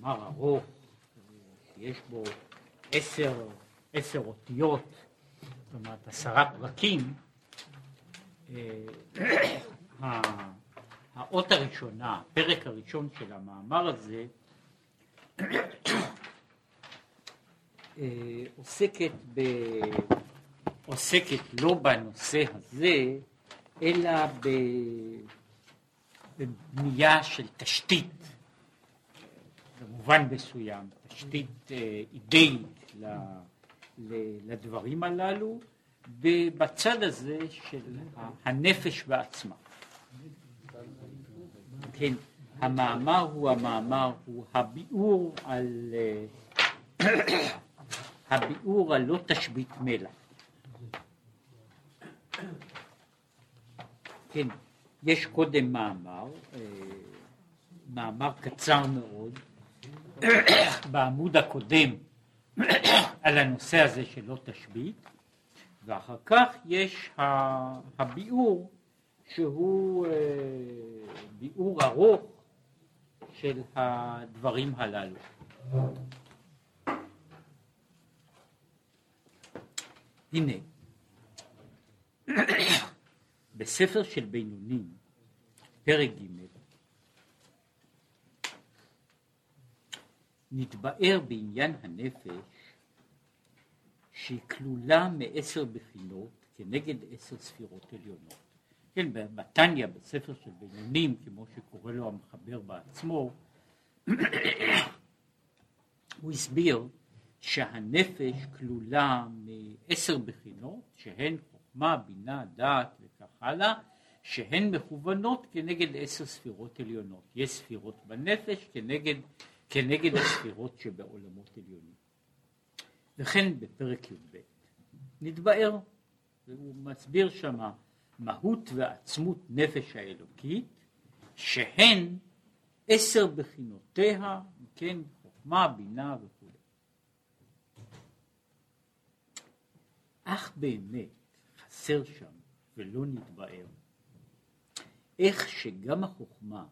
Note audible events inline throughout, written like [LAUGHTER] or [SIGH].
מאמר ארוך, שיש בו עשר, עשר אותיות, זאת אומרת עשרה פרקים, האות הראשונה, הפרק הראשון של המאמר הזה, עוסקת, ב, עוסקת לא בנושא הזה, אלא בבנייה של תשתית, במובן מסוים, תשתית אידאית לדברים הללו, בצד הזה של הנפש בעצמה. כן, המאמר הוא המאמר, הוא הביאור על [COUGHS] הביאור על לא תשבית מלח. כן, יש קודם מאמר, מאמר קצר מאוד, בעמוד הקודם על הנושא הזה של לא תשבית, ואחר כך יש הביאור שהוא ביאור ארוך של הדברים הללו. הנה, [COUGHS] בספר של בינונים, פרק ג', נתבאר בעניין הנפש שהיא כלולה מעשר בחינות כנגד עשר ספירות עליונות. כן, בתניא, בספר של בינונים, כמו שקורא לו המחבר בעצמו, [COUGHS] הוא הסביר שהנפש כלולה מעשר בחינות, שהן חוכמה, בינה, דעת וכך הלאה, שהן מכוונות כנגד עשר ספירות עליונות. יש ספירות בנפש כנגד, כנגד הספירות שבעולמות עליונים. וכן בפרק י"ב נתבאר, הוא מסביר שמה מהות ועצמות נפש האלוקית, שהן עשר בחינותיה, כן, חוכמה, בינה וכו'. אך באמת חסר שם ולא נתבאר איך שגם החוכמה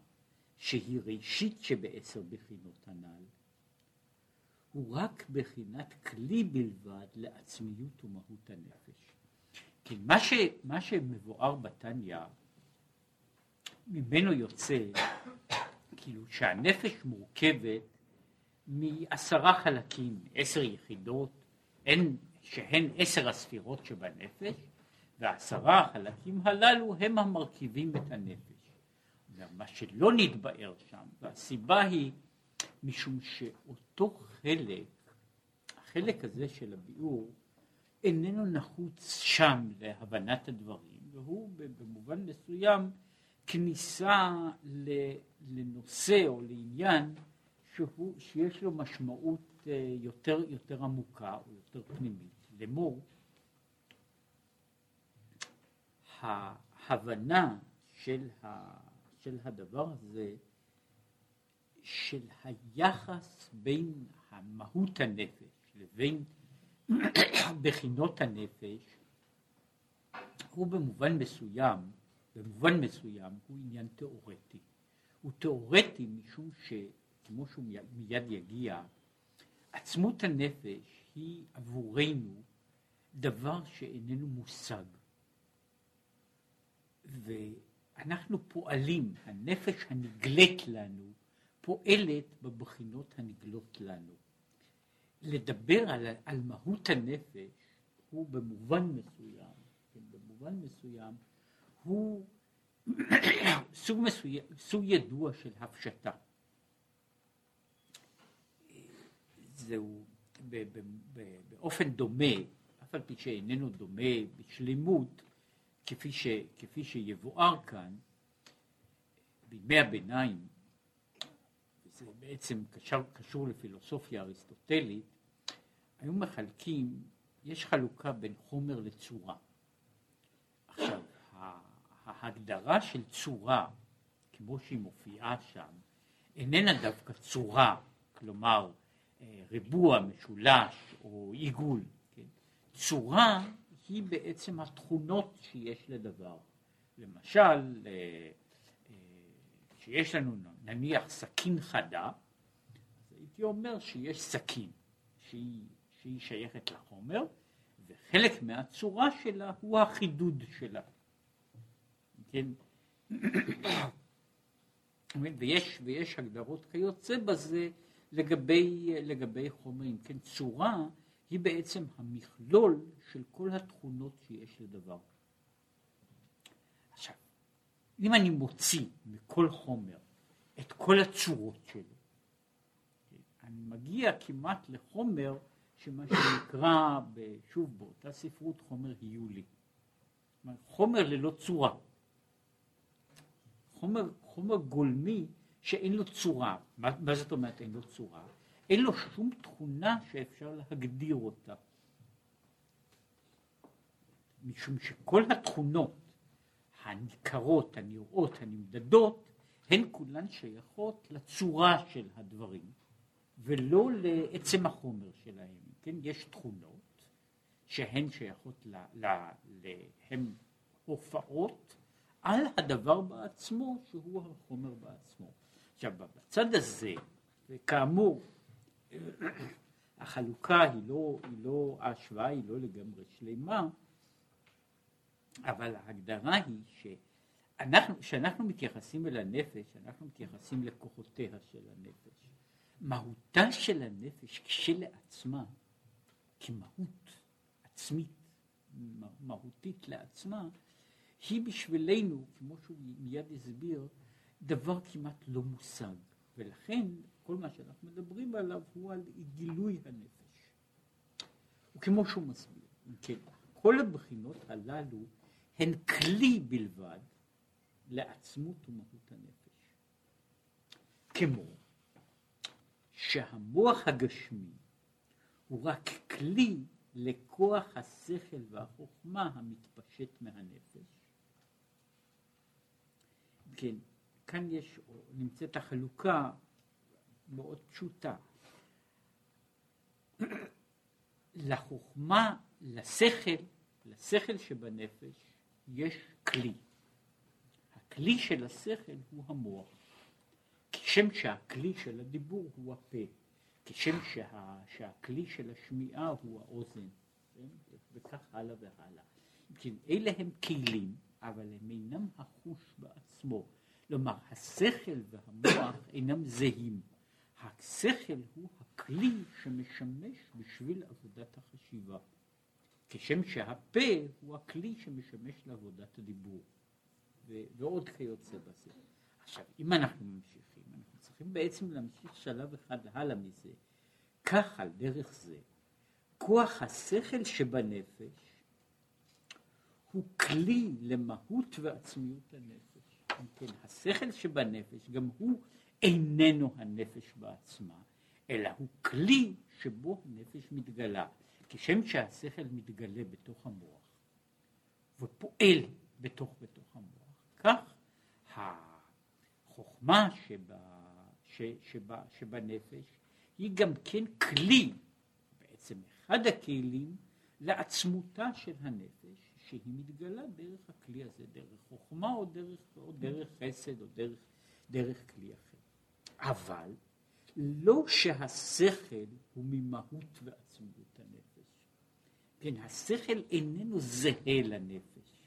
שהיא ראשית שבעשר בחינות הנ"ל הוא רק בחינת כלי בלבד לעצמיות ומהות הנפש. כי מה, ש, מה שמבואר בתניא ממנו יוצא כאילו שהנפש מורכבת מעשרה חלקים, עשר יחידות, אין שהן עשר הספירות שבנפש, והעשרה החלקים הללו הם המרכיבים את הנפש. מה שלא נתבאר שם, והסיבה היא משום שאותו חלק, החלק הזה של הביאור, איננו נחוץ שם להבנת הדברים, והוא במובן מסוים כניסה לנושא או לעניין שהוא, שיש לו משמעות אה, יותר, יותר עמוקה או יותר פנימית. לאמור, ההבנה של, ה, של הדבר הזה, של היחס בין מהות הנפש לבין [COUGHS] בחינות הנפש, הוא במובן מסוים, במובן מסוים הוא עניין תיאורטי. הוא תיאורטי משום שכמו שהוא מיד יגיע, עצמות הנפש היא עבורנו דבר שאיננו מושג. ואנחנו פועלים, הנפש הנגלית לנו פועלת בבחינות הנגלות לנו. לדבר על, על מהות הנפש הוא במובן מסוים, כן, במובן מסוים, הוא [COUGHS] סוג, מסוים, סוג ידוע של הפשטה. זהו באופן דומה, אף על פי שאיננו דומה בשלמות, כפי, ש, כפי שיבואר כאן, בימי הביניים, זה בעצם קשר, קשור לפילוסופיה אריסטוטלית, היו מחלקים, יש חלוקה בין חומר לצורה. עכשיו, ההגדרה של צורה, כמו שהיא מופיעה שם, איננה דווקא צורה, כלומר אה, ריבוע, משולש או עיגול. כן? צורה היא בעצם התכונות שיש לדבר. למשל, אה, אה, שיש לנו נניח סכין חדה, הייתי אומר שיש סכין שהיא, שהיא שייכת לחומר, וחלק מהצורה שלה הוא החידוד שלה. כן? ויש, ויש הגדרות כיוצא בזה לגבי, לגבי חומרים. כן, צורה היא בעצם המכלול של כל התכונות שיש לדבר. עכשיו, אם אני מוציא מכל חומר את כל הצורות שלו, אני מגיע כמעט לחומר שמה שנקרא, שוב באותה ספרות, חומר היולי. חומר ללא צורה. חומר, חומר גולמי שאין לו צורה. מה, מה זאת אומרת אין לו צורה? אין לו שום תכונה שאפשר להגדיר אותה. משום שכל התכונות הניכרות, הנראות, הנמדדות, הן כולן שייכות לצורה של הדברים, ולא לעצם החומר שלהם. כן, יש תכונות שהן שייכות, ל, ל, ל, הן הופעות על הדבר בעצמו, שהוא החומר בעצמו. עכשיו, בצד הזה, וכאמור, [CLEARS THROAT] החלוקה היא לא, היא לא, ההשוואה היא לא לגמרי שלמה, אבל ההגדרה היא שאנחנו, כשאנחנו מתייחסים אל הנפש, אנחנו מתייחסים לכוחותיה של הנפש. מהותה של הנפש כשלעצמה, כמהות עצמית, מהותית לעצמה, היא בשבילנו, כמו שהוא מיד הסביר, דבר כמעט לא מושג, ולכן כל מה שאנחנו מדברים עליו הוא על גילוי הנפש. וכמו שהוא מסביר, כן, כל הבחינות הללו הן כלי בלבד לעצמות ומהות הנפש. כמו שהמוח הגשמי הוא רק כלי לכוח השכל והחוכמה המתפשט מהנפש. כן, כאן יש, נמצאת החלוקה מאוד פשוטה. [COUGHS] לחוכמה, לשכל, לשכל שבנפש, יש כלי. הכלי של השכל הוא המוח. כשם שהכלי של הדיבור הוא הפה. כשם שה, שהכלי של השמיעה הוא האוזן. כן? וכך הלאה והלאה. כן, אלה הם כלים, אבל הם אינם החוש בעצמו. כלומר, השכל והמוח אינם זהים. השכל הוא הכלי שמשמש בשביל עבודת החשיבה. כשם שהפה הוא הכלי שמשמש לעבודת הדיבור. ו- ועוד כיוצא בזה. עכשיו, אם אנחנו ממשיכים, אנחנו צריכים בעצם להמשיך שלב אחד הלאה מזה. כך על דרך זה, כוח השכל שבנפש הוא כלי למהות ועצמיות הנפש. כן, השכל שבנפש גם הוא איננו הנפש בעצמה, אלא הוא כלי שבו הנפש מתגלה. כשם שהשכל מתגלה בתוך המוח ופועל בתוך בתוך המוח, כך החוכמה שבה, ש, שבה, שבנפש היא גם כן כלי, בעצם אחד הכלים לעצמותה של הנפש, שהיא מתגלה דרך הכלי הזה, דרך חוכמה או דרך, או דרך חסד או דרך, דרך כלי אחר. אבל לא שהשכל הוא ממהות ועצמיות הנפש. כן, השכל איננו זהה לנפש.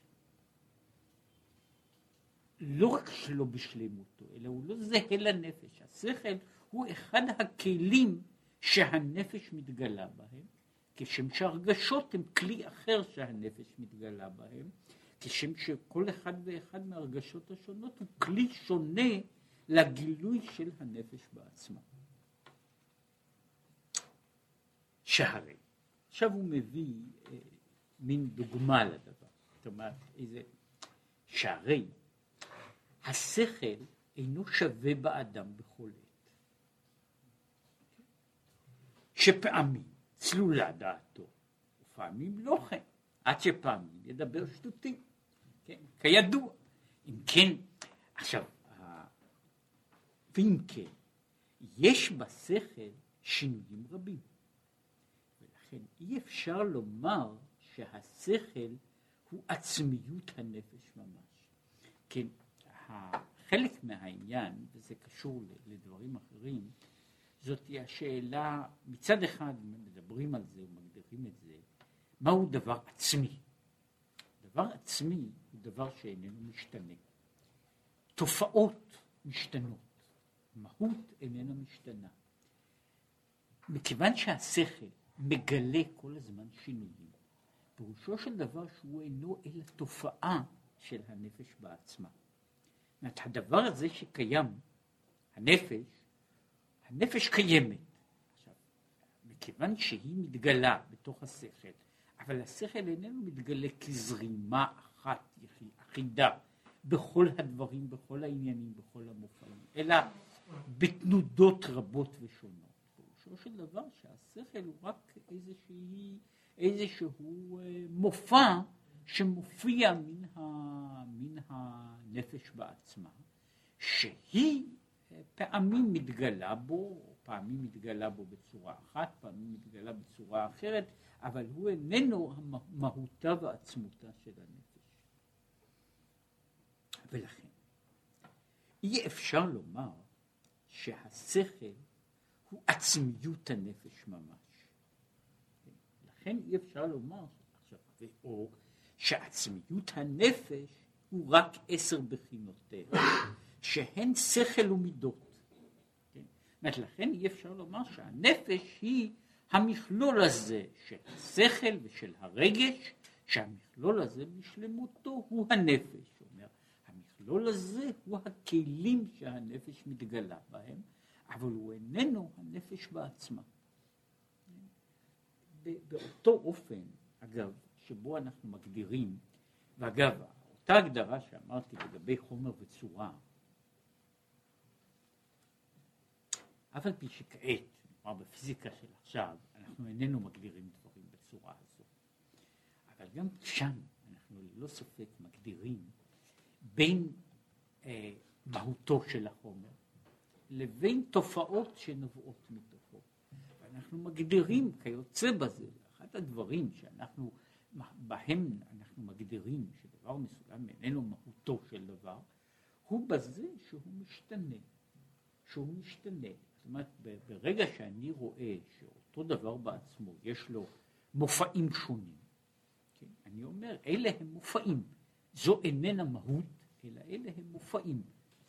לא רק שלא בשלמותו, אלא הוא לא זהה לנפש. השכל הוא אחד הכלים שהנפש מתגלה בהם, כשם שהרגשות הם כלי אחר שהנפש מתגלה בהם, כשם שכל אחד ואחד מהרגשות השונות הוא כלי שונה לגילוי של הנפש בעצמה. שהרי, עכשיו הוא מביא אה, מין דוגמה לדבר, זאת אומרת, איזה, שהרי השכל אינו שווה באדם בכל עת. שפעמים צלולה דעתו, ופעמים לא כן, עד שפעמים ידבר שטותי, כן, כידוע. אם כן, עכשיו, ואם כן, יש בשכל שינויים רבים. ולכן אי אפשר לומר שהשכל הוא עצמיות הנפש ממש. כן, חלק מהעניין, וזה קשור לדברים אחרים, זאתי השאלה, מצד אחד מדברים על זה ומגדירים את זה, מהו דבר עצמי? דבר עצמי הוא דבר שאיננו משתנה. תופעות משתנות, מהות איננה משתנה. מכיוון שהשכל מגלה כל הזמן שינויים, פירושו של דבר שהוא אינו אלא תופעה של הנפש בעצמה. זאת הדבר הזה שקיים, הנפש, הנפש קיימת. עכשיו, מכיוון שהיא מתגלה בתוך השכל, אבל השכל איננו מתגלה כזרימה אחת אחידה בכל הדברים, בכל העניינים, בכל המופעים, אלא בתנודות רבות ושונות. פירושו של דבר שהשכל הוא רק איזושהי, איזשהו אה, מופע שמופיע מן, ה, מן הנפש בעצמה, שהיא אה, פעמים מתגלה בו, פעמים מתגלה בו בצורה אחת, פעמים מתגלה בצורה אחרת, אבל הוא איננו מהותה ועצמותה של הנפש. ולכן, אי אפשר לומר שהשכל הוא עצמיות הנפש ממש. לכן אי אפשר לומר, עכשיו, או שעצמיות הנפש הוא רק עשר בחינותיה, שהן שכל ומידות. כן? אומרת, לכן אי אפשר לומר שהנפש היא המכלול הזה של השכל ושל הרגש, שהמכלול הזה בשלמותו הוא הנפש. אומר, המכלול הזה הוא הכלים שהנפש מתגלה בהם, אבל הוא איננו הנפש בעצמה. באותו אופן, אגב, שבו אנחנו מגדירים, ואגב, אותה הגדרה שאמרתי לגבי חומר וצורה, אף על פי שכעת, כלומר בפיזיקה של עכשיו, אנחנו איננו מגדירים דברים בצורה הזו. אבל גם שם אנחנו ללא ספק מגדירים בין אה, מהותו של החומר לבין תופעות שנובעות מתוכו. ואנחנו מגדירים כיוצא בזה, אחד הדברים שאנחנו בהם אנחנו מגדירים שדבר מסוים איננו מהותו של דבר, הוא בזה שהוא משתנה, שהוא משתנה. זאת אומרת, ברגע שאני רואה שאותו דבר בעצמו יש לו מופעים שונים, כן? אני אומר, אלה הם מופעים, זו איננה מהות, אלא אלה הם מופעים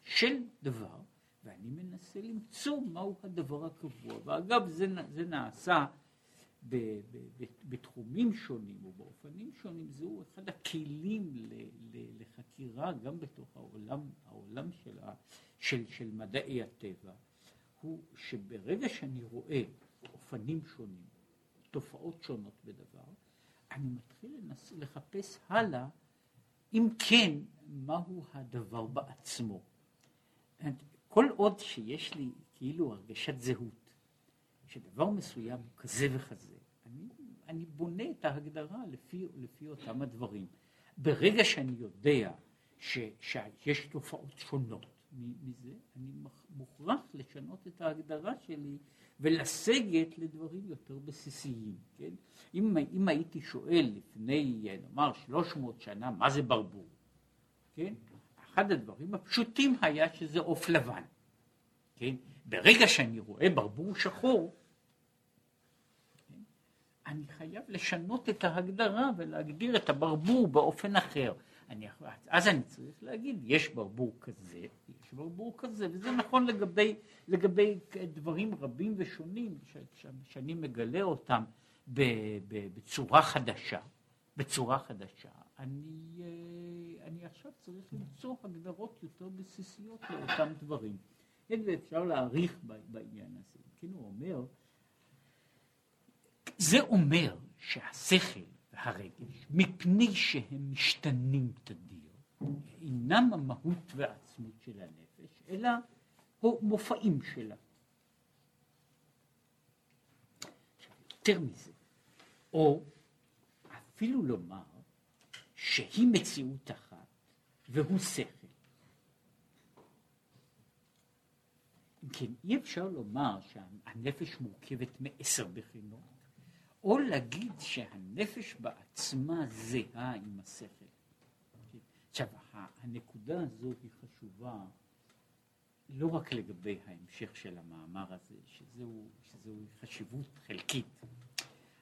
של דבר, ואני מנסה למצוא מהו הדבר הקבוע. ואגב, זה, זה נעשה ב, ב, ב, בתחומים שונים ובאופנים שונים, זהו אחד הכלים ל, ל, לחקירה גם בתוך העולם, העולם של, ה, של, של מדעי הטבע, הוא שברגע שאני רואה אופנים שונים, תופעות שונות בדבר, אני מתחיל לנס, לחפש הלאה, אם כן, מהו הדבר בעצמו. כל עוד שיש לי כאילו הרגשת זהות, שדבר מסוים הוא כזה וכזה, אני, אני בונה את ההגדרה לפי, לפי אותם הדברים. ברגע שאני יודע ש, שיש תופעות שונות מזה, אני מוכרח לשנות את ההגדרה שלי ולסגת לדברים יותר בסיסיים, כן? אם, אם הייתי שואל לפני, נאמר, 300 שנה, מה זה ברבור, כן? אחד הדברים הפשוטים היה שזה עוף לבן, כן? ברגע שאני רואה ברבור שחור, כן? אני חייב לשנות את ההגדרה ולהגדיר את הברבור באופן אחר. אני, אז אני צריך להגיד, יש ברבור כזה, יש ברבור כזה, וזה נכון לגבי, לגבי דברים רבים ושונים, ש, ש, שאני מגלה אותם ב, ב, בצורה חדשה, בצורה חדשה. אני, אה, אני עכשיו צריך למצוא הגדרות יותר בסיסיות לאותם דברים. כן, ואפשר להעריך בעניין הזה. כן, הוא אומר, זה אומר שהשכל והרגש, מפני שהם משתנים תדיר, אינם המהות והעצמות של הנפש, אלא מופעים שלה. יותר מזה, או אפילו לומר שהיא מציאות והוא שכל. כן, אי אפשר לומר שהנפש מורכבת מעשר בחינות, או להגיד שהנפש בעצמה זהה עם השכל. עכשיו, הנקודה הזו היא חשובה לא רק לגבי ההמשך של המאמר הזה, שזהו, שזהו חשיבות חלקית.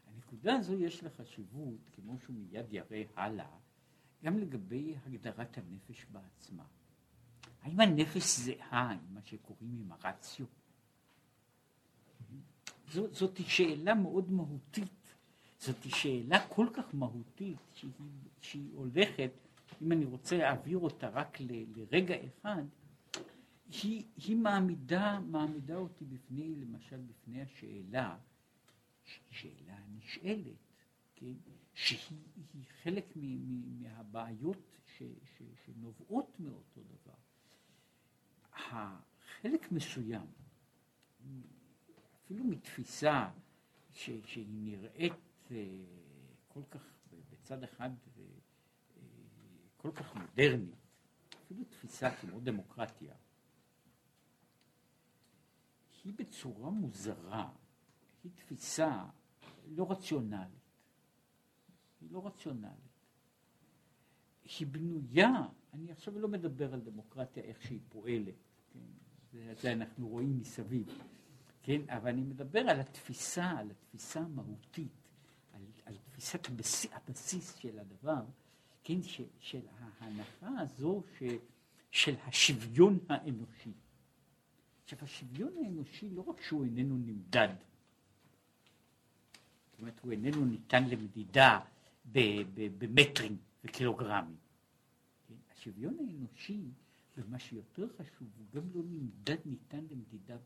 הנקודה הזו יש לה חשיבות, כמו שהוא מיד יראה הלאה, גם לגבי הגדרת הנפש בעצמה. האם הנפש זהה עם מה שקוראים עם הרציו? זאת, זאת שאלה מאוד מהותית. זאת שאלה כל כך מהותית שהיא, שהיא הולכת, אם אני רוצה להעביר אותה רק ל, לרגע אחד, היא, היא מעמידה, מעמידה אותי בפני, למשל, בפני השאלה, שאלה נשאלת, כן? שהיא חלק מהבעיות ש, ש, שנובעות מאותו דבר. חלק מסוים, אפילו מתפיסה ש, שהיא נראית אה, כל כך, בצד אחד, אה, כל כך מודרנית, אפילו תפיסה כמו דמוקרטיה, היא בצורה מוזרה, היא תפיסה לא רציונלית. היא לא רציונלית. היא בנויה, אני עכשיו לא מדבר על דמוקרטיה, איך שהיא פועלת, כן? זה, זה אנחנו רואים מסביב, כן? אבל אני מדבר על התפיסה, על התפיסה המהותית, על, על תפיסת הבסיס, הבסיס של הדבר, כן? ש, של ההנחה הזו ש, של השוויון האנושי. עכשיו, השוויון האנושי לא רק שהוא איננו נמדד, זאת אומרת, הוא איננו ניתן למדידה במטרים וקילוגרמים. כן? השוויון האנושי, ומה שיותר חשוב, הוא גם לא נמדד, ניתן למדידה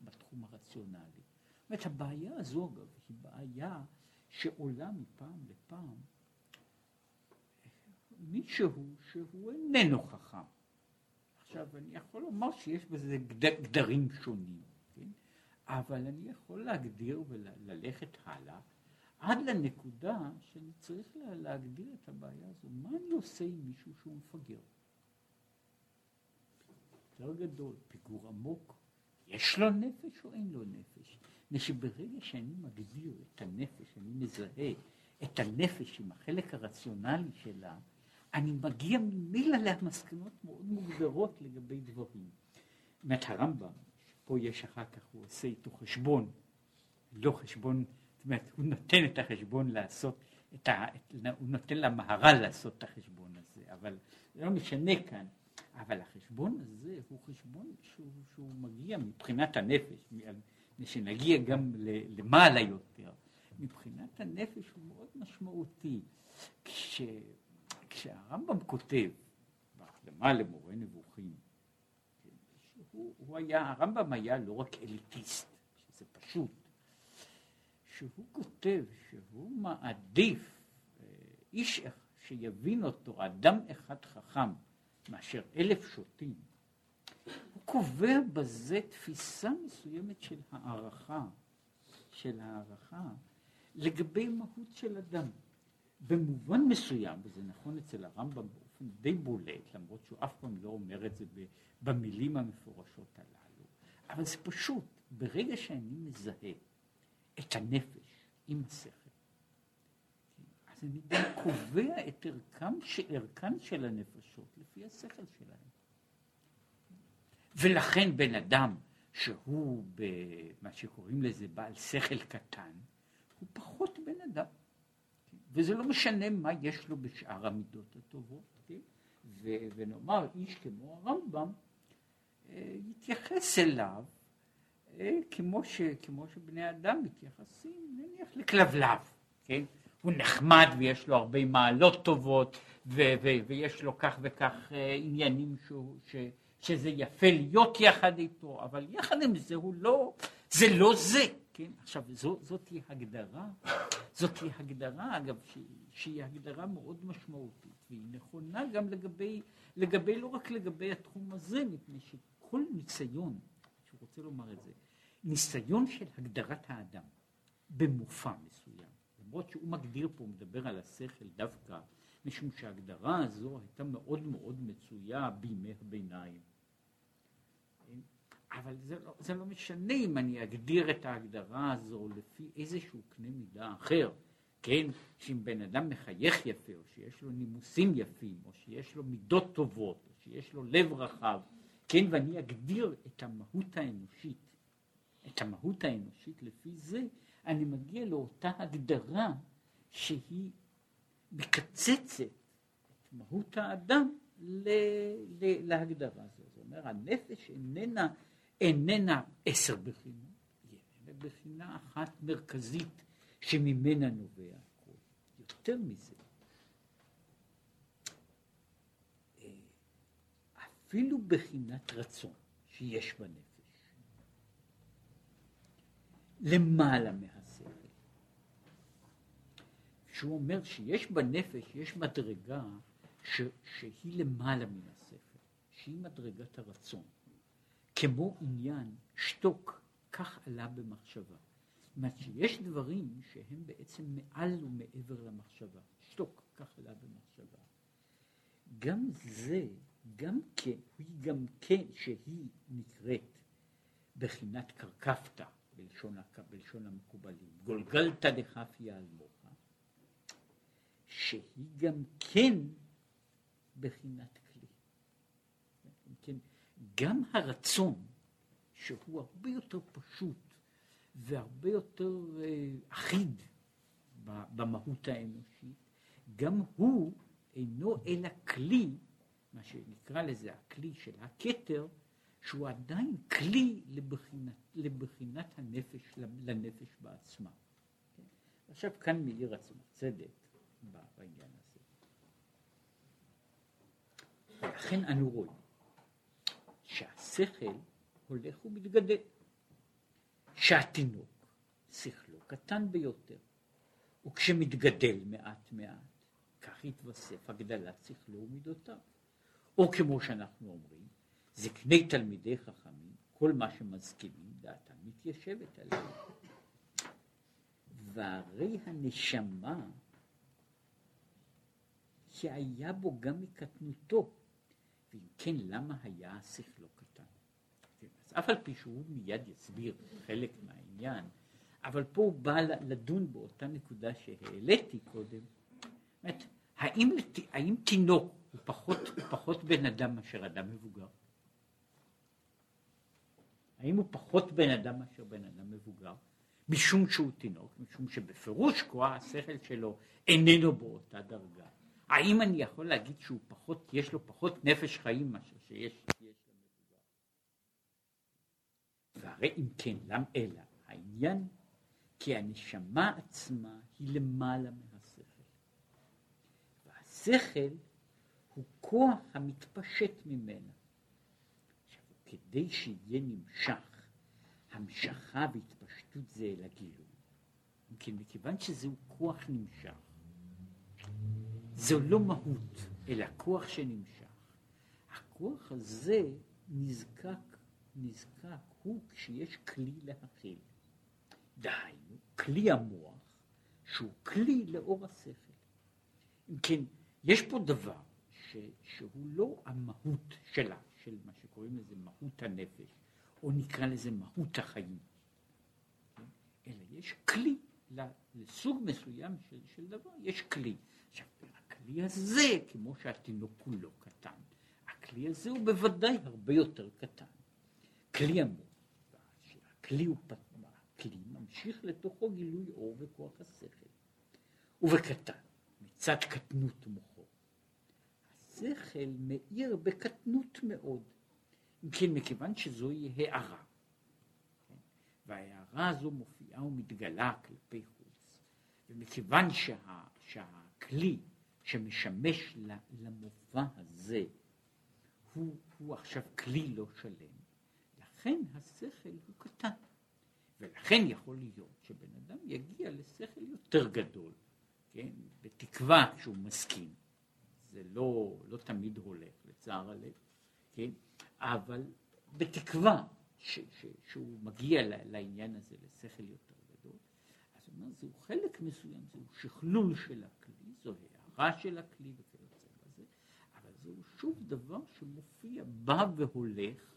בתחום הרציונלי. זאת אומרת, הבעיה הזו, אגב, היא בעיה שעולה מפעם לפעם מישהו שהוא איננו חכם. עכשיו, אני יכול לומר שיש בזה גדרים שונים, כן? אבל אני יכול להגדיר וללכת הלאה עד לנקודה שאני צריך להגדיר את הבעיה הזו. מה אני עושה עם מישהו שהוא מפגר? יותר גדול, פיגור עמוק. יש לו נפש או אין לו נפש? מפני שברגע שאני מגדיר את הנפש, אני מזהה את הנפש עם החלק הרציונלי שלה, אני מגיע ממילא למסקנות מאוד מוגדרות לגבי דברים. זאת הרמב"ם, פה יש אחר כך, הוא עושה איתו חשבון, לא חשבון, אומרת, הוא נותן את החשבון לעשות, את ה, את, הוא נותן למהר"ל לעשות את החשבון הזה, אבל זה לא משנה כאן. אבל החשבון הזה הוא חשבון שהוא, שהוא מגיע מבחינת הנפש, שנגיע גם למעלה יותר. מבחינת הנפש הוא מאוד משמעותי. כש, כשהרמב"ם כותב בהקדמה למורה נבוכים, שהוא, הוא היה, הרמב"ם היה לא רק אליטיסט, שזה פשוט, שהוא כותב שהוא מעדיף אה, איש שיבין אותו, אדם אחד חכם, מאשר אלף שוטים, הוא קובע בזה תפיסה מסוימת של הערכה, של הערכה לגבי מהות של אדם. במובן מסוים, וזה נכון אצל הרמב"ם באופן די בולט, למרות שהוא אף פעם לא אומר את זה במילים המפורשות הללו, אבל זה פשוט, ברגע שאני מזהה את הנפש עם השכל, אז אני גם קובע את ערכם, ערכן של הנפשות לפי השכל שלהם. ולכן בן אדם שהוא במה שקוראים לזה בעל שכל קטן, הוא פחות בן אדם. וזה לא משנה מה יש לו בשאר המידות הטובות, כן? ונאמר, איש כמו הרמב"ם אה, יתייחס אליו כמו, ש- כמו שבני אדם מתייחסים נניח לכלבלב, כן? הוא נחמד ויש לו הרבה מעלות טובות ו- ו- ויש לו כך וכך אה, עניינים שהוא, ש- שזה יפה להיות יחד איתו, אבל יחד עם זה הוא לא, זה לא זה, כן? עכשיו, זו, זאת היא הגדרה, זאת היא הגדרה, אגב, שהיא, שהיא הגדרה מאוד משמעותית, והיא נכונה גם לגבי, לגבי, לא רק לגבי התחום הזה, מפני שכל ניסיון, רוצה לומר את זה, ניסיון של הגדרת האדם במופע מסוים, למרות שהוא מגדיר פה, מדבר על השכל דווקא, משום שההגדרה הזו הייתה מאוד מאוד מצויה בימי הביניים. אבל זה לא, זה לא משנה אם אני אגדיר את ההגדרה הזו לפי איזשהו קנה מידה אחר, כן, שאם בן אדם מחייך יפה, או שיש לו נימוסים יפים, או שיש לו מידות טובות, או שיש לו לב רחב, כן, ואני אגדיר את המהות האנושית, את המהות האנושית לפי זה, אני מגיע לאותה הגדרה שהיא מקצצת את מהות האדם ל, ל, להגדרה הזו. זאת אומרת, הנפש איננה, איננה עשר בחינות, היא בחינה אחת מרכזית שממנה נובע הכל. יותר מזה, אפילו בחינת רצון שיש בנפש, למעלה מהשכל. שהוא אומר שיש בנפש, יש מדרגה ש, שהיא למעלה מן השכל, שהיא מדרגת הרצון. כמו עניין שתוק, כך עלה במחשבה. זאת אומרת שיש דברים שהם בעצם מעל ומעבר למחשבה. שתוק, כך עלה במחשבה. גם זה גם כן, היא גם כן שהיא נקראת בחינת קרקפתא, בלשון, בלשון המקובלים, גולגלתא דחפיה על מוחה, שהיא גם כן בחינת כלי. כן, גם הרצון, שהוא הרבה יותר פשוט והרבה יותר אה, אחיד במהות האנושית, גם הוא אינו אלא כלי מה שנקרא לזה הכלי של הכתר, שהוא עדיין כלי לבחינת, לבחינת הנפש, לנפש בעצמה. כן? עכשיו כאן מאיר עצמו צדק בעניין הזה. ולכן אנו רואים שהשכל הולך ומתגדל, שהתינוק שכלו קטן ביותר, וכשמתגדל מעט מעט, כך יתווסף הגדלת שכלו ומידותיו. או כמו שאנחנו אומרים, זקני תלמידי חכמים, כל מה שמזכירים דעתם מתיישבת עליהם. והרי הנשמה שהיה בו גם מקטנותו, ואם כן למה היה השכלו קטן? אז אף על פי שהוא מיד יסביר חלק מהעניין, אבל פה הוא בא לדון באותה נקודה שהעליתי קודם, זאת האם, האם תינוק הוא פחות, הוא פחות בן אדם מאשר אדם מבוגר? האם הוא פחות בן אדם מאשר בן אדם מבוגר? משום שהוא תינוק, משום שבפירוש כוח השכל שלו איננו באותה דרגה. האם אני יכול להגיד שהוא פחות, יש לו פחות נפש חיים מאשר שיש למבוגר? והרי אם כן, למה אלא? העניין כי הנשמה עצמה היא למעלה מהשכל. והשכל הוא כוח המתפשט ממנה. עכשיו, כדי שיהיה נמשך, המשכה והתפשטות זה אל הגילוי. כן, מכיוון שזהו כוח נמשך, זו לא מהות, אלא כוח שנמשך. הכוח הזה נזקק, נזקק הוא כשיש כלי להכיל. דהיינו, כלי המוח, שהוא כלי לאור השכל. אם כן, יש פה דבר ש, שהוא לא המהות שלה, של מה שקוראים לזה מהות הנפש, או נקרא לזה מהות החיים? אלא יש כלי לסוג מסוים של, של דבר, יש כלי. עכשיו, הכלי הזה, כמו שהתינוק כולו קטן, הכלי הזה הוא בוודאי הרבה יותר קטן. כלי המוח, הכלי הוא הכלי ממשיך לתוכו גילוי אור וכוח השכל. ובקטן, מצד קטנות מוחו, השכל מאיר בקטנות מאוד. כן, מכיוון שזוהי הערה, כן? וההערה הזו מופיעה ומתגלה כלפי חוץ, ומכיוון שה, שהכלי שמשמש למופע הזה הוא, הוא עכשיו כלי לא שלם, לכן השכל הוא קטן. ולכן יכול להיות שבן אדם יגיע לשכל יותר גדול, כן, בתקווה שהוא מסכים, לא, לא תמיד הולך, לצער הלב, כן? אבל בתקווה ש, ש, שהוא מגיע לעניין הזה, לשכל יותר גדול, אז הוא אומר, זהו חלק מסוים, זהו שכלול של הכלי, זו הערה של הכלי וכיוצא בזה, אבל זהו שוב דבר שמופיע, בא והולך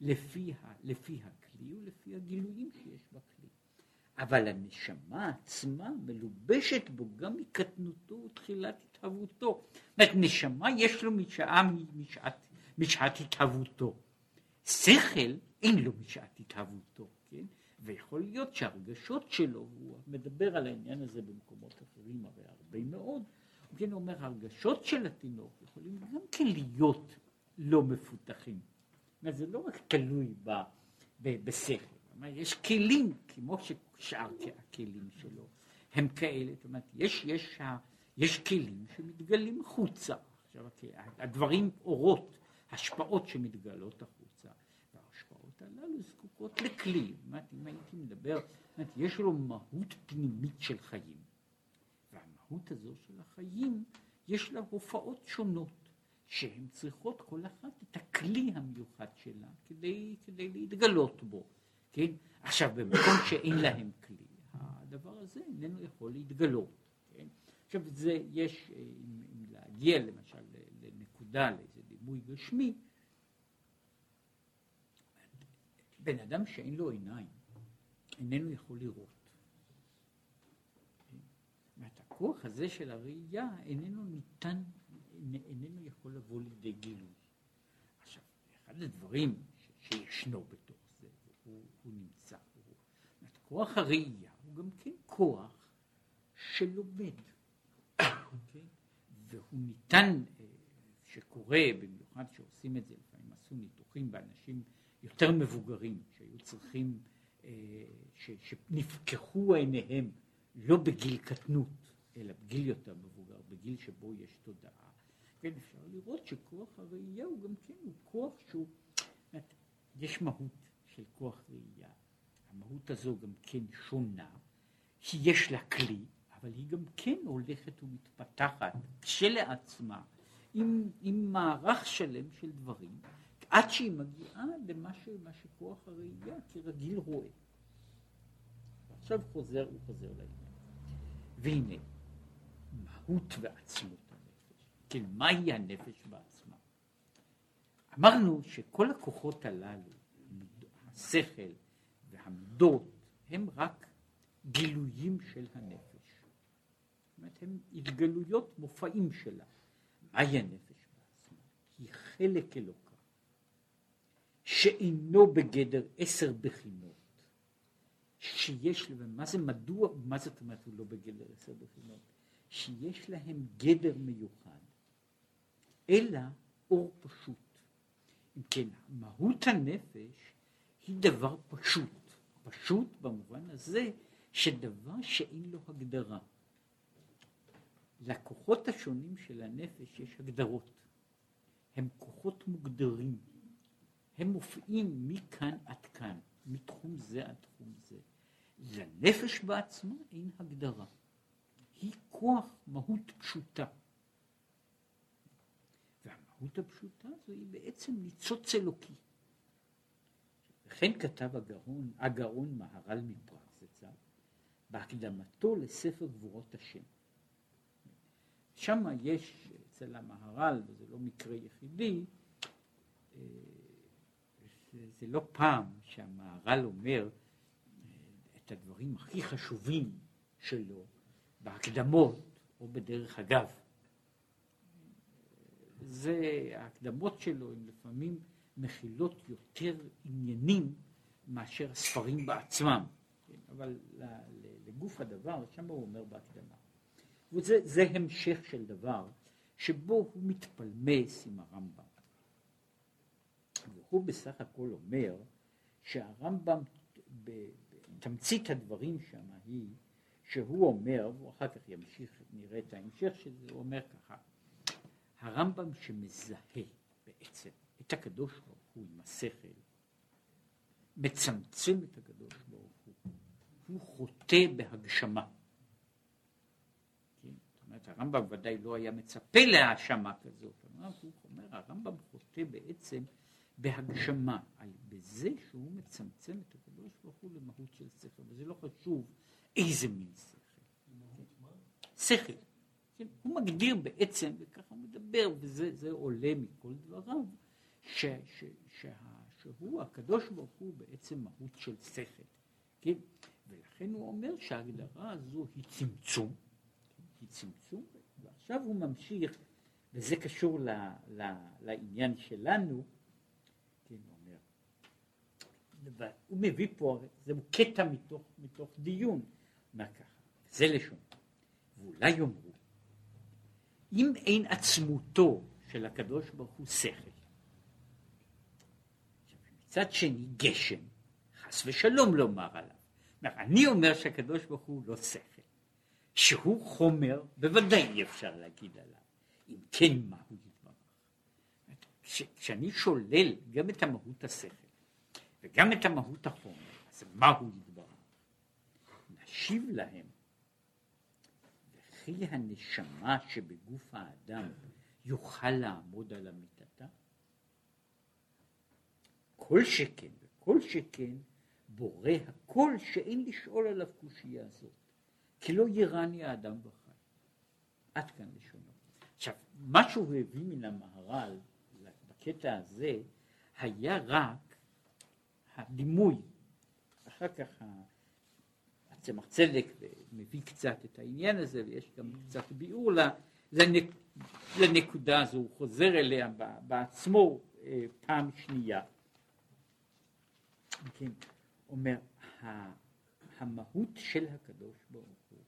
לפי, לפי הכלי ולפי הגילויים שיש בכלי. אבל הנשמה עצמה מלובשת בו גם מקטנותו ותחילת התהוותו. זאת אומרת, נשמה יש לו משעה, משעת, משעת התהוותו. שכל אין לו משעת התהוותו, כן? ויכול להיות שהרגשות שלו, הוא מדבר על העניין הזה במקומות אחרים הרי הרבה מאוד, כן, הוא אומר, הרגשות של התינוק יכולים גם כן להיות לא מפותחים. זה לא רק תלוי בשכל, יש כלים, כמו ששאר הכלים שלו, הם כאלה, זאת אומרת, יש, יש, יש כלים שמתגלים החוצה. עכשיו, הדברים, אורות, השפעות שמתגלות החוצה, וההשפעות הללו זקוקות לכלי. זאת אומרת, אם הייתי מדבר, אומרת, יש לו מהות פנימית של חיים. והמהות הזו של החיים, יש לה הופעות שונות, שהן צריכות כל אחת את הכלי המיוחד שלה כדי, כדי להתגלות בו. כן? עכשיו, במקום שאין להם כלי, הדבר הזה איננו יכול להתגלות. כן? עכשיו, זה יש, אה, אם, אם להגיע למשל לנקודה, לאיזה דימוי גשמי, בן אדם שאין לו עיניים, איננו יכול לראות. הכוח הזה של הראייה איננו ניתן, איננו יכול לבוא לידי גילוי. עכשיו, אחד הדברים שישנו בתוך זה, הוא, הוא נמצא, הוא, כוח הראייה הוא גם כן כוח שלומד, אוקיי? והוא ניתן, אה, שקורה, במיוחד שעושים את זה, לפעמים עשו ניתוחים באנשים יותר מבוגרים, שהיו צריכים, אה, ש, שנפקחו עיניהם לא בגיל קטנות, אלא בגיל יותר מבוגר, בגיל שבו יש תודעה. כן, אפשר לראות שכוח הראייה הוא גם כן, הוא כוח שהוא, יש מהות של כוח ראייה. המהות הזו גם כן שונה, כי יש לה כלי, אבל היא גם כן הולכת ומתפתחת כשלעצמה, עם, עם מערך שלם של דברים, עד שהיא מגיעה למה ש, שכוח הראייה כרגיל רואה. עכשיו חוזר, הוא חוזר לעניין. והנה, מהות ועצמות הנפש. כן, מהי הנפש בעצמה? אמרנו שכל הכוחות הללו, השכל והמידות, הם רק גילויים של הנפש. זאת אומרת, הם התגלויות, מופעים שלה. מהי הנפש בעצמה? היא חלק אלוקה, שאינו בגדר עשר בחינות. שיש, מה זה מדוע, מה זאת אומרת הוא לא בגדר עשר בחינות? שיש להם גדר מיוחד, אלא אור פשוט. אם כן, מהות הנפש היא דבר פשוט, פשוט במובן הזה שדבר שאין לו הגדרה. לכוחות השונים של הנפש יש הגדרות. הם כוחות מוגדרים. הם מופיעים מכאן עד כאן, מתחום זה עד תחום זה. לנפש בעצמה אין הגדרה. היא כוח מהות פשוטה. והמהות הפשוטה הזו היא בעצם ניצוץ אלוקי. וכן כתב הגאון, הגאון מהר"ל מפראג זצ"ל, בהקדמתו לספר גבורות השם. שם יש אצל המהר"ל, וזה לא מקרה יחידי, אה, זה, זה לא פעם שהמהר"ל אומר אה, את הדברים הכי חשובים שלו בהקדמות או בדרך אגב. זה, ההקדמות שלו הן לפעמים מכילות יותר עניינים מאשר הספרים בעצמם, כן? אבל לגוף הדבר, שם הוא אומר בהקדמה. וזה המשך של דבר שבו הוא מתפלמס עם הרמב"ם. והוא בסך הכל אומר שהרמב"ם, בתמצית הדברים שם היא שהוא אומר, ואחר כך ימשיך, נראה את ההמשך של זה, הוא אומר ככה, הרמב"ם שמזהה בעצם את הקדוש ברוך הוא עם השכל, מצמצם את הקדוש ברוך הוא, הוא חוטא בהגשמה. כן? זאת אומרת, הרמב"ם ודאי לא היה מצפה להאשמה כזאת, הוא אומר, הרמב"ם חוטא בעצם בהגשמה, בזה שהוא מצמצם את הקדוש ברוך הוא למהות של שכל, וזה לא חשוב איזה מין שכל. שכל. כן, הוא מגדיר בעצם, וככה הוא מדבר, וזה עולה מכל דבריו, ש, ש, שה, שהוא, הקדוש ברוך הוא בעצם מהות של שכל. כן? ולכן הוא אומר שההגדרה הזו היא צמצום, היא צמצום, ועכשיו הוא ממשיך, וזה קשור ל, ל, לעניין שלנו, כן, הוא אומר, הוא מביא פה, זהו קטע מתוך, מתוך דיון, אומר ככה, זה לשון, ואולי יאמרו, אם אין עצמותו של הקדוש ברוך הוא שכל, מצד שני גשם, חס ושלום לומר עליו, אני אומר שהקדוש ברוך הוא לא שכל, שהוא חומר, בוודאי אי אפשר להגיד עליו, אם כן מה הוא יתברך. כשאני שולל גם את המהות השכל וגם את המהות החומר, אז מה הוא יתברך? נשיב להם, וכי הנשמה שבגוף האדם יוכל לעמוד על אמיתתה? כל שכן וכל שכן בורא הכל שאין לשאול עליו קושייה זאת, כי לא ירני האדם בחי. עד כאן לשונו. עכשיו, מה שהוא הביא מן המהר"ל בקטע הזה היה רק הדימוי. אחר כך הצמח צדק מביא קצת את העניין הזה ויש גם קצת ביאור לנק, לנקודה הזו, הוא חוזר אליה בעצמו אה, פעם שנייה. כן, אומר, המהות של הקדוש ברוך הוא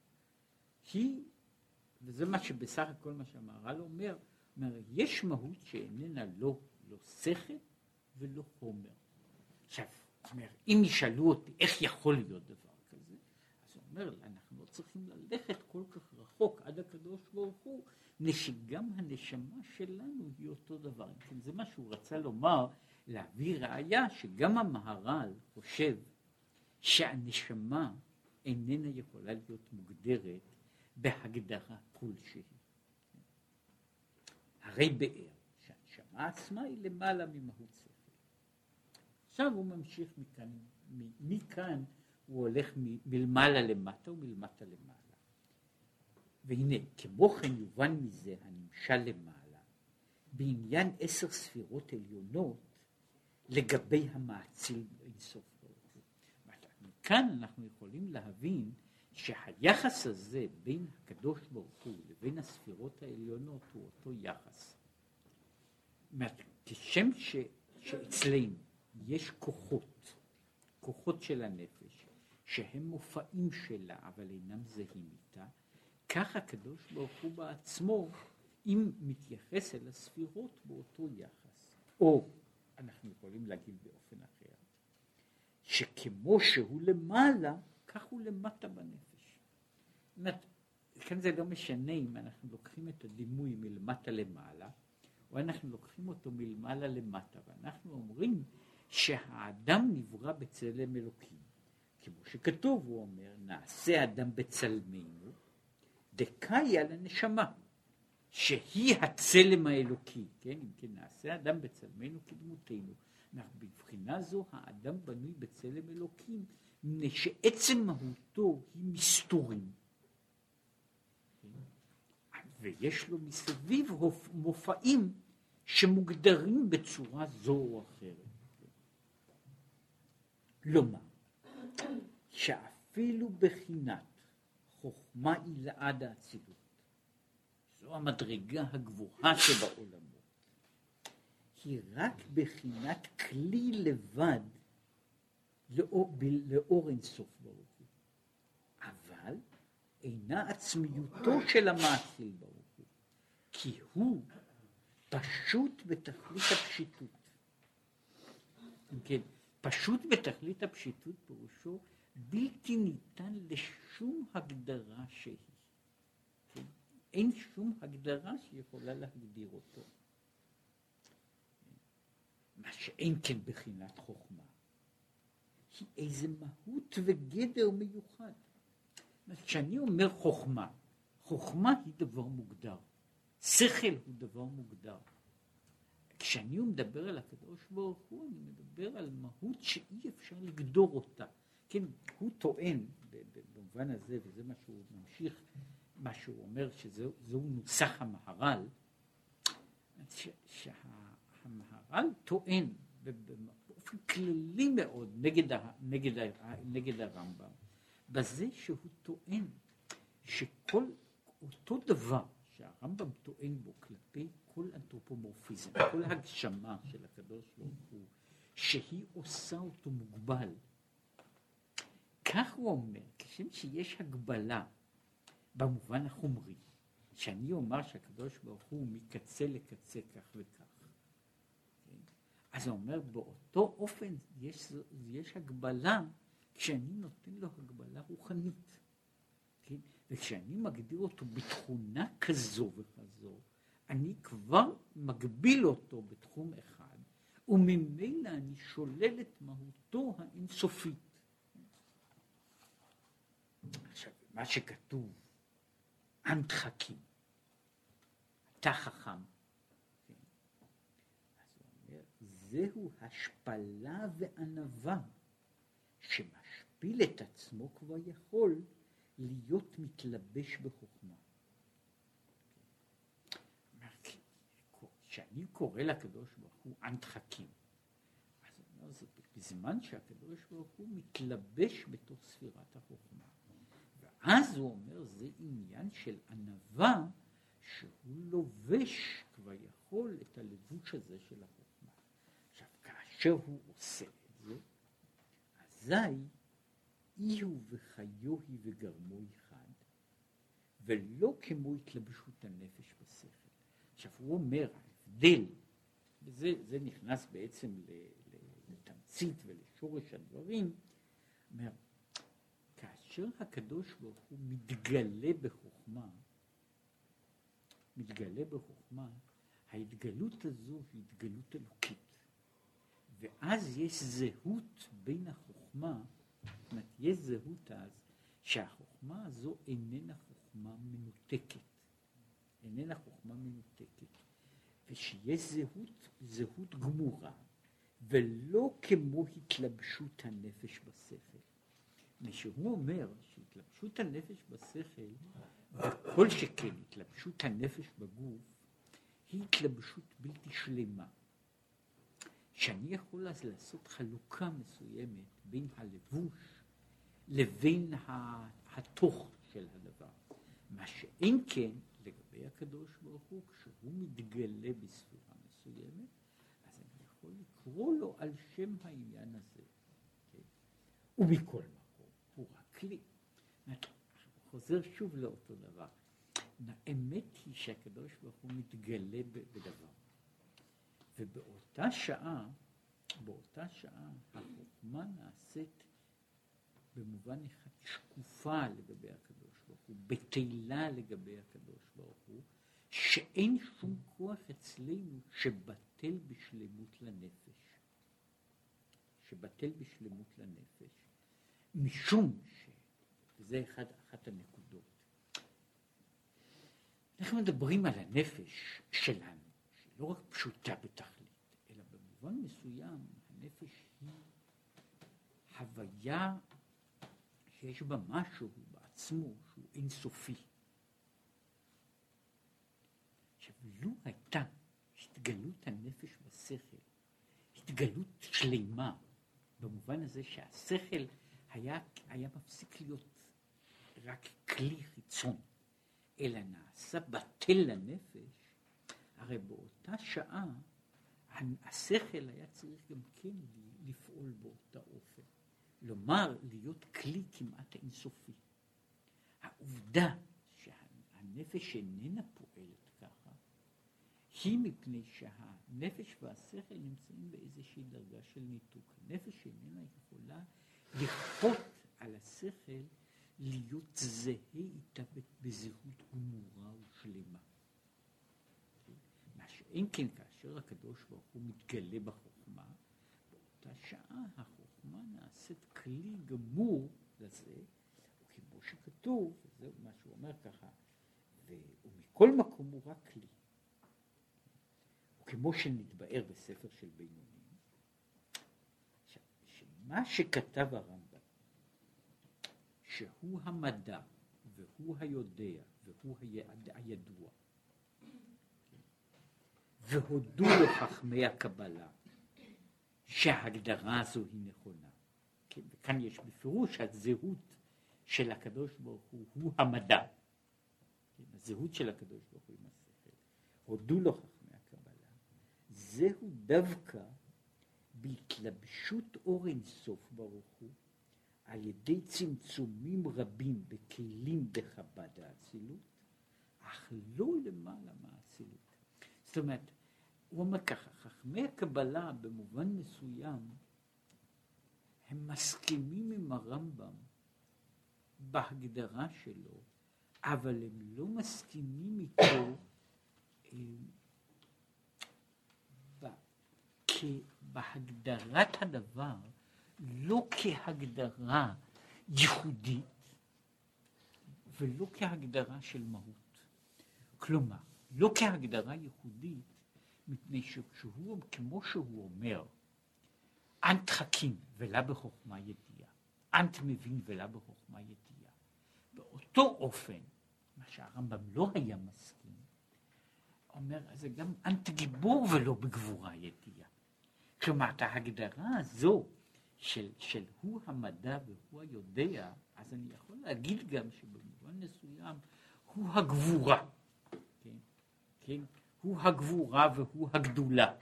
היא, וזה מה שבסך הכל מה שהמהר"ל אומר, אומר, יש מהות שאיננה לא, לא שכל ולא חומר. עכשיו, אומר, אם ישאלו אותי איך יכול להיות דבר כזה, אז הוא אומר, אנחנו לא צריכים ללכת כל כך רחוק עד הקדוש ברוך הוא, מפני שגם הנשמה שלנו היא אותו דבר. כן, זה מה שהוא רצה לומר, להביא ראיה שגם המהר"ל חושב שהנשמה איננה יכולה להיות מוגדרת בהגדרה כלשהי. הרי באר שהנשמה עצמה היא למעלה ממהות שכל. עכשיו הוא ממשיך מכאן, מכאן הוא הולך מלמעלה למטה ומלמטה למעלה. והנה, כמו כן יובן מזה הנמשל למעלה, בעניין עשר ספירות עליונות לגבי המאציל אינסוף. מכאן אנחנו יכולים להבין שהיחס הזה בין הקדוש ברוך הוא לבין הספירות העליונות הוא אותו יחס. כשם ש, שאצלנו יש כוחות, כוחות של הנפש, שהם מופעים שלה אבל אינם זהים איתה, כך הקדוש ברוך הוא בעצמו, אם מתייחס אל הספירות באותו יחס. או אנחנו יכולים להגיד באופן אחר, שכמו שהוא למעלה, כך הוא למטה בנפש. כאן זה לא משנה אם אנחנו לוקחים את הדימוי מלמטה למעלה, או אנחנו לוקחים אותו מלמעלה למטה, ואנחנו אומרים שהאדם נברא בצלם אלוקים. כמו שכתוב, הוא אומר, נעשה אדם בצלמנו, דקאי על הנשמה, שהיא הצלם האלוקי, כן? אם כן, נעשה אדם בצלמנו כדמותנו. בבחינה זו האדם בנוי בצלם אלוקים, מפני שעצם מהותו היא מסתורים. ויש לו מסביב מופעים שמוגדרים בצורה זו או אחרת. כלומר, שאפילו בחינת חוכמה עילאה דאצילות, זו המדרגה הגבוהה שבעולמות, היא רק בחינת כלי לבד לאור, לאור אינסוף ברוך הוא. אבל אינה עצמיותו של המעשיל ברוך הוא, כי הוא פשוט בתכלית הפשיטות. כן, פשוט בתכלית הפשיטות פירושו בלתי ניתן לשום הגדרה שהיא. אין שום הגדרה שיכולה להגדיר אותו. מה שאין כן בחינת חוכמה, היא איזה מהות וגדר מיוחד. כשאני אומר חוכמה, חוכמה היא דבר מוגדר, שכל הוא דבר מוגדר. כשאני מדבר על הקדוש ברוך הוא, אני מדבר על מהות שאי אפשר לגדור אותה. כן, הוא טוען במובן הזה, וזה מה שהוא ממשיך, מה שהוא אומר, שזהו נוסח המהר"ל, שהמהר"ל טוען באופן כללי מאוד נגד, נגד, נגד הרמב"ם, בזה שהוא טוען שכל אותו דבר שהרמב"ם טוען בו כלפי כל אנתרופומורפיזם, כל הגשמה של הקדוש ברוך הוא, שהיא עושה אותו מוגבל. כך הוא אומר, כשם שיש הגבלה במובן החומרי, שאני אומר שהקדוש ברוך הוא מקצה לקצה כך וכך, כן? אז הוא אומר באותו אופן יש, יש הגבלה כשאני נותן לו הגבלה רוחנית, כן? וכשאני מגדיר אותו בתכונה כזו וכזו, אני כבר מגביל אותו בתחום אחד, וממילא אני שולל את מהותו האינסופית. עכשיו, מה שכתוב, עם דחקים, אתה חכם, זהו השפלה וענווה, שמשפיל את עצמו כבר יכול להיות מתלבש בחוכמה. כשאני קורא לקדוש ברוך הוא אנטחקים, אז בזמן שהקדוש ברוך הוא מתלבש בתוך ספירת החוכמה. ואז הוא אומר, זה עניין של ענווה, שהוא לובש כבר יכול את הלבוש הזה של החוכמה. עכשיו, כאשר הוא עושה את זה, אזי אי הוא וחיו היא וגרמו אחד, ולא כמו התלבשות הנפש בשכל. עכשיו, הוא אומר, ההבדל, וזה נכנס בעצם לתמצית ולשורש הדברים, אומר, כאשר הקדוש ברוך הוא מתגלה בחוכמה, מתגלה בחוכמה, ההתגלות הזו היא התגלות אלוקית. ואז יש זהות בין החוכמה, זאת אומרת, יש זהות אז שהחוכמה הזו איננה חוכמה מנותקת. איננה חוכמה מנותקת. ושיש זהות, זהות גמורה, ולא כמו התלבשות הנפש בשכל. ושהוא אומר שהתלבשות הנפש בשכל, וכל שכן התלבשות הנפש בגוף, היא התלבשות בלתי שלמה. שאני יכול אז לעשות חלוקה מסוימת בין הלבוש לבין התוך של הדבר. מה שאין כן לגבי הקדוש ברוך הוא, כשהוא מתגלה בספירה מסוימת, אז אני יכול לקרוא לו על שם העניין הזה. כן? ומכל כלי. חוזר שוב לאותו דבר. האמת היא שהקדוש ברוך הוא מתגלה בדבר. ובאותה שעה, באותה שעה, החוכמה נעשית במובן אחד שקופה לגבי הקדוש ברוך הוא, בטלה לגבי הקדוש ברוך הוא, שאין שום כוח אצלנו שבטל בשלמות לנפש. שבטל בשלמות לנפש, משום ש... וזה אחד, אחת הנקודות. אנחנו מדברים על הנפש שלנו, שהיא לא רק פשוטה בתכלית, אלא במובן מסוים הנפש היא הוויה שיש בה משהו בעצמו שהוא אינסופי. עכשיו, לו הייתה התגלות הנפש בשכל, התגלות שלמה, במובן הזה שהשכל היה, היה מפסיק להיות רק כלי חיצון, אלא נעשה בטל לנפש, הרי באותה שעה השכל היה צריך גם כן לפעול באותה אופן. לומר, להיות כלי כמעט אינסופי. העובדה שהנפש איננה פועלת ככה, היא מפני שהנפש והשכל נמצאים באיזושהי דרגה של ניתוק. הנפש איננה יכולה לכפות על השכל להיות זהה איתה בזהות גמורה ושלמה. מה שאין כן כאשר הקדוש ברוך הוא מתגלה בחוכמה, באותה שעה החוכמה נעשית כלי גמור לזה, וכמו שכתוב, וזה מה שהוא אומר ככה, ומכל מקום הוא רק כלי. וכמו שנתבאר בספר של בינונים, שמה שכתב הרמב"ם, שהוא המדע, והוא היודע, והוא הידוע, והודו לו חכמי הקבלה שההגדרה הזו היא נכונה. כן, וכאן יש בפירוש הזהות של הקדוש ברוך הוא הוא המדע. כן, הזהות של הקדוש ברוך הוא עם השכל. הודו לו חכמי הקבלה. זהו דווקא בהתלבשות אור אינסוף ברוך הוא, על ידי צמצומים רבים בכלים בחב"ד האצילות, אך לא למעלה מהאצילות. זאת אומרת, הוא אומר ככה, חכמי הקבלה במובן מסוים, הם מסכימים עם הרמב"ם בהגדרה שלו, אבל הם לא מסכימים איתו אה, בהגדרת הדבר, לא כהגדרה ייחודית ולא כהגדרה של מהות. כלומר, לא כהגדרה ייחודית, מפני שכשהוא, כמו שהוא אומר, אנט חכים ולה בחוכמה ידיעה, אנט מבין ולה בחוכמה ידיעה. באותו אופן, מה שהרמב"ם לא היה מסכים, אומר, זה גם אנט גיבור ולא בגבורה ידיעה. כלומר, את ההגדרה הזו של, של הוא המדע והוא היודע, אז אני יכול להגיד גם שבמובן מסוים הוא הגבורה, כן? כן? הוא הגבורה והוא הגדולה.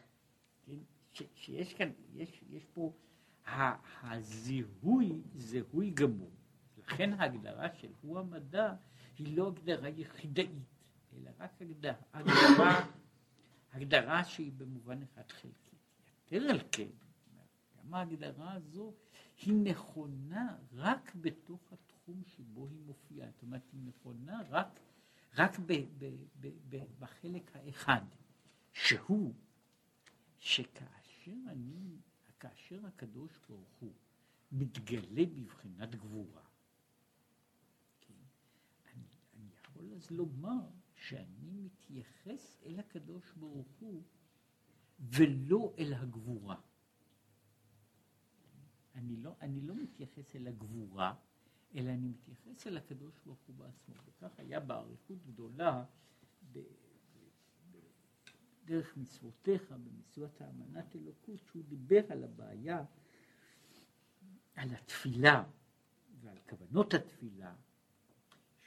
כן? ש, שיש כאן, יש, יש פה, הזיהוי, זיהוי גמור. לכן ההגדרה של הוא המדע היא לא הגדרה יחידאית, אלא רק הגדרה, הגדרה, הגדרה שהיא במובן אחד חלקית. יותר על כן, גם ההגדרה הזו היא נכונה רק בתוך התחום שבו היא מופיעה. זאת אומרת, היא נכונה רק, רק ב, ב, ב, ב, בחלק האחד, שהוא שכאשר אני, כאשר הקדוש ברוך הוא מתגלה בבחינת גבורה, כן, אני, אני יכול אז לומר שאני מתייחס אל הקדוש ברוך הוא ולא אל הגבורה. אני לא, אני לא מתייחס אל הגבורה, אלא אני מתייחס אל הקדוש ברוך הוא בעצמו. וכך היה באריכות גדולה בדרך מצוותיך, במצוות האמנת אלוקות, שהוא דיבר על הבעיה, על התפילה ועל כוונות התפילה,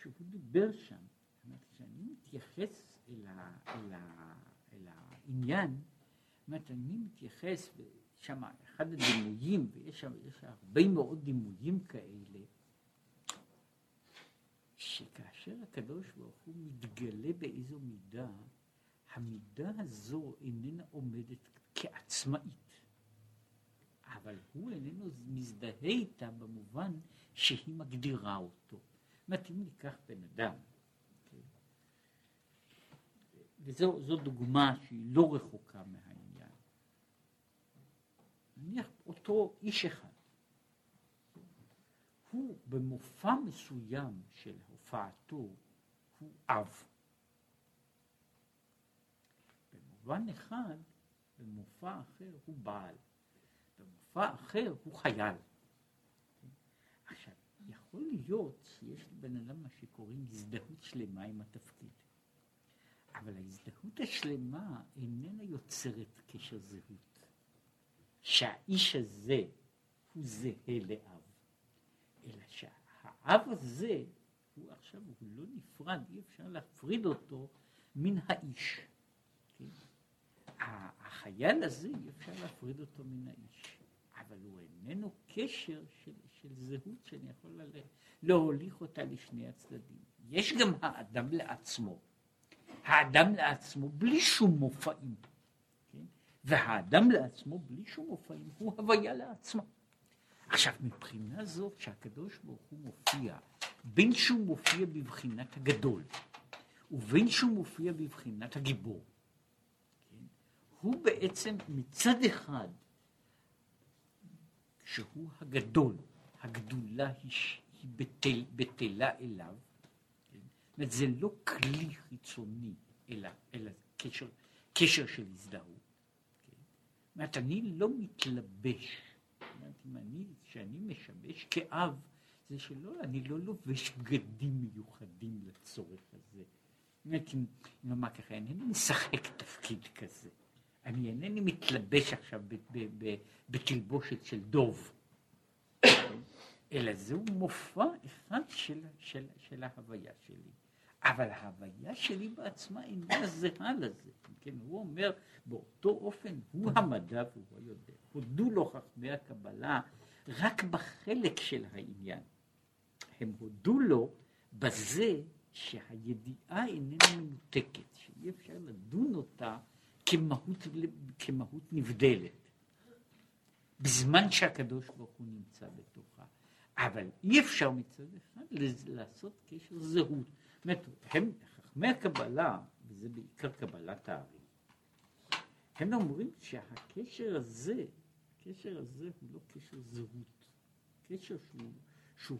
שהוא דיבר שם. כשאני מתייחס אל, ה, אל, ה, אל העניין, זאת אומרת, אני מתייחס, שם אחד הדימויים, ויש שם יש הרבה מאוד דימויים כאלה, שכאשר הקדוש ברוך הוא מתגלה באיזו מידה, המידה הזו איננה עומדת כעצמאית, אבל הוא איננו מזדהה איתה במובן שהיא מגדירה אותו. זאת אם ניקח בן אדם, כן, וזו דוגמה שהיא לא רחוקה מה... נניח אותו איש אחד, הוא במופע מסוים של הופעתו הוא אב. במובן אחד, במופע אחר הוא בעל. במופע אחר הוא חייל. עכשיו, יכול להיות שיש לבן אדם מה שקוראים הזדהות שלמה עם התפקיד. אבל ההזדהות השלמה איננה יוצרת קשר זהות. שהאיש הזה הוא זהה לאב, אלא שהאב הזה הוא עכשיו, הוא לא נפרד, אי אפשר להפריד אותו מן האיש. כן? החייל הזה אי אפשר להפריד אותו מן האיש, אבל הוא איננו קשר של, של זהות שאני יכול ללכת, להוליך אותה לשני הצדדים. יש גם האדם לעצמו, האדם לעצמו בלי שום מופעים. והאדם לעצמו, בלי שום מופעים, הוא הוויה לעצמו. עכשיו, מבחינה זאת שהקדוש ברוך הוא מופיע, בין שהוא מופיע בבחינת הגדול, ובין שהוא מופיע בבחינת הגיבור, כן? הוא בעצם מצד אחד, שהוא הגדול, הגדולה היא, היא בטל, בטלה אליו, כן? זאת אומרת, זה לא כלי חיצוני, אלא, אלא קשר, קשר של הזדהות. אומרת, אני לא מתלבש. אומרת, אם אני, כשאני משמש כאב, זה שלא, אני לא לובש בגדים מיוחדים לצורך הזה. אומרת, אם נאמר ככה, אינני משחק תפקיד כזה. אני אינני מתלבש עכשיו בתלבושת של דוב. אלא זהו מופע אחד של, של, של ההוויה שלי. אבל ההוויה שלי בעצמה אינה זהה לזה. כן, הוא אומר, באותו אופן הוא המדע והוא היודע. הודו לו חכמי הקבלה רק בחלק של העניין. הם הודו לו בזה שהידיעה איננה מנותקת, שאי אפשר לדון אותה כמהות, כמהות נבדלת, בזמן שהקדוש ברוך הוא נמצא בתוכה. אבל אי אפשר מצד אחד לעשות קשר זהות. זאת אומרת, חכמי הקבלה, וזה בעיקר קבלת הארי, הם אומרים שהקשר הזה, הקשר הזה הוא לא קשר זהות, קשר שהוא, שהוא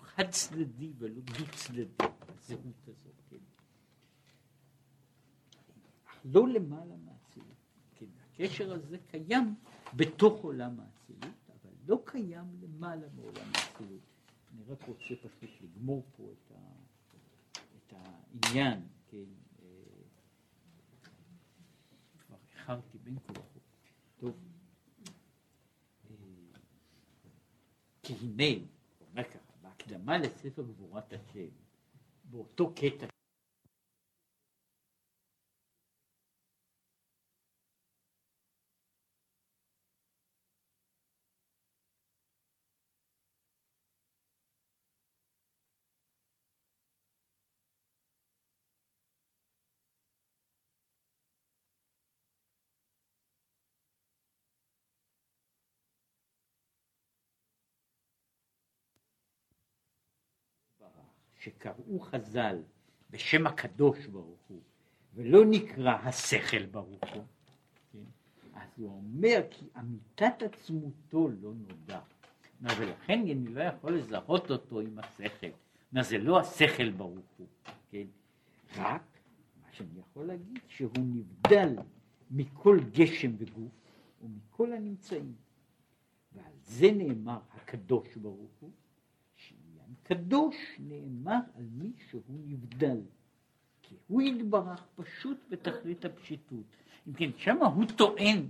חד צדדי ולא דו צדדי, הזהות הזאת, כן. לא למעלה מהאצילות, כן, הקשר הזה קיים בתוך עולם האצילות, אבל לא קיים למעלה מעולם האצילות. אני רק רוצה פשוט לגמור פה את, ה, את העניין, כן, אה, כבר איחרתי בין כה וכה. טוב, אה, כי הנה, אומר ככה, בהקדמה לספר גבורת השם, באותו קטע שקראו חז"ל בשם הקדוש ברוך הוא, ולא נקרא השכל ברוך הוא, כן? אז הוא אומר כי אמיתת עצמותו לא נודע. ולכן אני לא יכול לזהות אותו עם השכל. זה לא השכל ברוך הוא, כן? רק מה שאני יכול להגיד שהוא נבדל מכל גשם וגוף ומכל הנמצאים. ועל זה נאמר הקדוש ברוך הוא, קדוש נאמר על מי שהוא נבדל. כי הוא יתברך פשוט בתכלית הפשיטות. אם כן, שמה הוא טוען,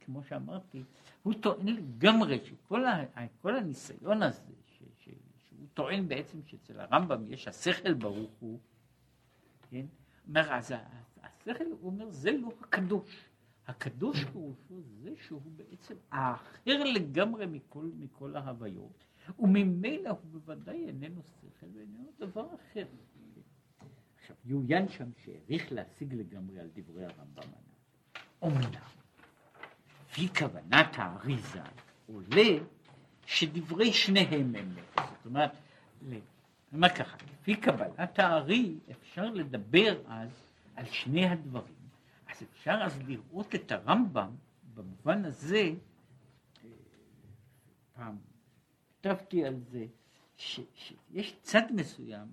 כמו שאמרתי, הוא טוען לגמרי שכל ה, כל הניסיון הזה, ש, ש, שהוא טוען בעצם שאצל הרמב"ם יש השכל ברוך הוא, כן? אומר, אז השכל, הוא אומר, זה לא הקדוש. הקדוש פירושו זה שהוא בעצם האחר לגמרי מכל, מכל ההוויות. וממילא הוא בוודאי איננו שכל ואיננו דבר אחר. עכשיו, יעוין שם שהעריך להשיג לגמרי על דברי הרמב"ם הנ"ל. אמנם, לפי כוונת האריזה, עולה שדברי שניהם אמת. זאת אומרת, אני אומר ככה, לפי קבלת הארי אפשר לדבר אז על שני הדברים. אז אפשר אז לראות את הרמב"ם במובן הזה, אה, פעם כתבתי על זה, ש, שיש צד מסוים,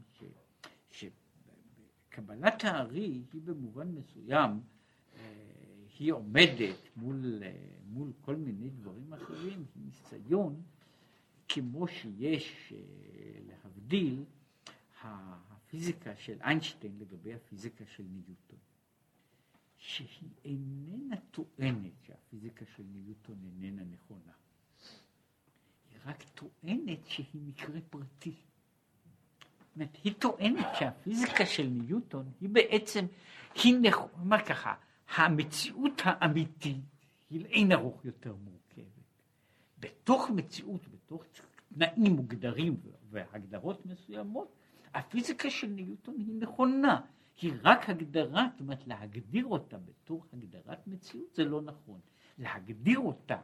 ש, שקבלת הארי היא במובן מסוים, אה, היא עומדת מול, אה, מול כל מיני דברים אחרים, היא ניסיון, כמו שיש אה, להבדיל הפיזיקה של איינשטיין לגבי הפיזיקה של ניוטון. שהיא איננה טוענת שהפיזיקה של ניוטון איננה נכונה. רק טוענת שהיא מקרה פרטי. אומרת, היא טוענת שהפיזיקה של ניוטון היא בעצם, היא נכונה, ככה, המציאות האמיתית היא לאין ארוך יותר מורכבת. בתוך מציאות, בתוך תנאים מוגדרים והגדרות מסוימות, הפיזיקה של ניוטון היא נכונה. היא רק הגדרה, זאת אומרת להגדיר אותה בתור הגדרת מציאות זה לא נכון. להגדיר אותה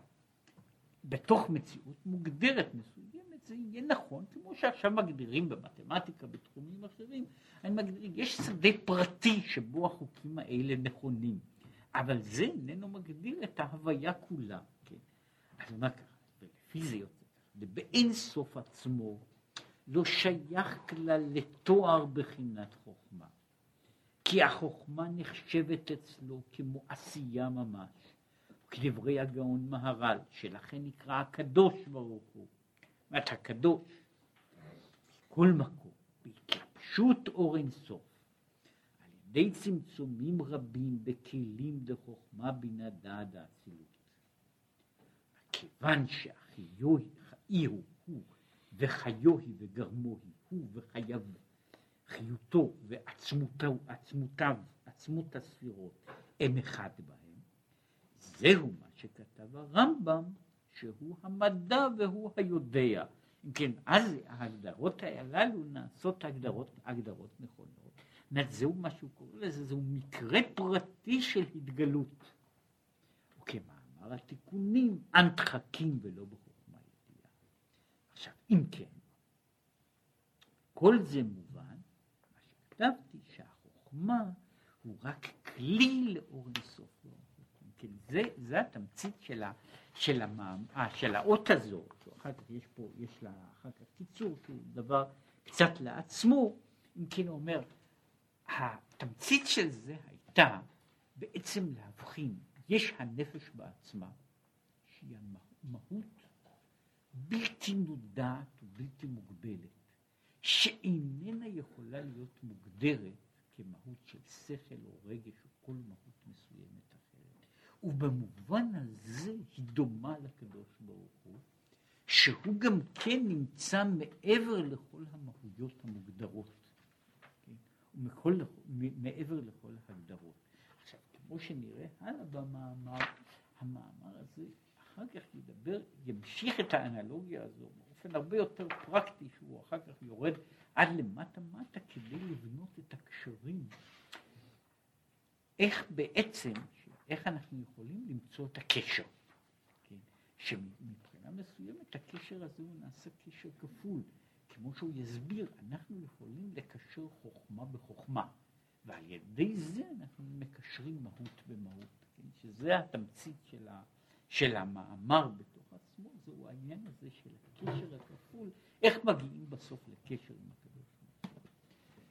בתוך מציאות מוגדרת מסוימת, זה יהיה נכון, כמו שעכשיו מגדירים במתמטיקה, בתחומים אחרים, אני מגדיר, יש שדה פרטי שבו החוקים האלה נכונים, אבל זה איננו מגדיר את ההוויה כולה, כן? אז מה ככה, ולפי זה יוצא, באין סוף עצמו לא שייך כלל לתואר בחינת חוכמה, כי החוכמה נחשבת אצלו כמו עשייה ממש. כדברי הגאון מהר"ל, שלכן נקרא הקדוש ברוך הוא. זאת הקדוש, בכל מקום, בהתלבשות אור אינסוף, על ידי צמצומים רבים בכלים דחוכמה בינה דעת האצילות. כיוון שהחיו היא הוא, וחיו היא וגרמו היא, הוא וחייו, חיותו ועצמו. עצמותיו, עצמותיו, עצמות הספירות, הם אחד בהם. זהו מה שכתב הרמב"ם, שהוא המדע והוא היודע. אם כן, אז ההגדרות הללו נעשות הגדרות, הגדרות נכונות. זהו מה שהוא קורא לזה, זהו מקרה פרטי של התגלות. וכמאמר התיקונים, אנטחקים ולא בחוכמה ידיעה. עכשיו, אם כן, כל זה מובן, מה שכתבתי, שהחוכמה הוא רק כלי לאור אינסוף. כן, זה, זה התמצית של, ה, של, המאמ, 아, אה, של האות הזאת, אחר כך יש פה, יש לה אחר כך קיצור שהוא דבר קצת לעצמו, אם כן אומר, התמצית של זה הייתה בעצם להבחין, יש הנפש בעצמה, שהיא המהות בלתי מודעת ובלתי מוגבלת, שאיננה יכולה להיות מוגדרת כמהות של שכל או רגש או כל מהות מסוימת. ובמובן הזה היא דומה לקדוש ברוך הוא, שהוא גם כן נמצא מעבר לכל המהויות המוגדרות, כן? ומכל, מעבר לכל ההגדרות. עכשיו, כמו שנראה הלאה במאמר, המאמר הזה אחר כך ידבר, ימשיך את האנלוגיה הזו באופן הרבה יותר פרקטי, שהוא אחר כך יורד עד למטה מטה כדי לבנות את הקשרים. איך בעצם, איך אנחנו יכולים למצוא את הקשר. כן? שמבחינה מסוימת הקשר הזה הוא נעשה קשר כפול. כמו שהוא יסביר, אנחנו יכולים לקשר חוכמה בחוכמה, ועל ידי זה אנחנו מקשרים מהות במהות, כן? שזה התמצית של, ה, של המאמר בתוך עצמו, זהו העניין הזה של הקשר הכפול, איך מגיעים בסוף לקשר עם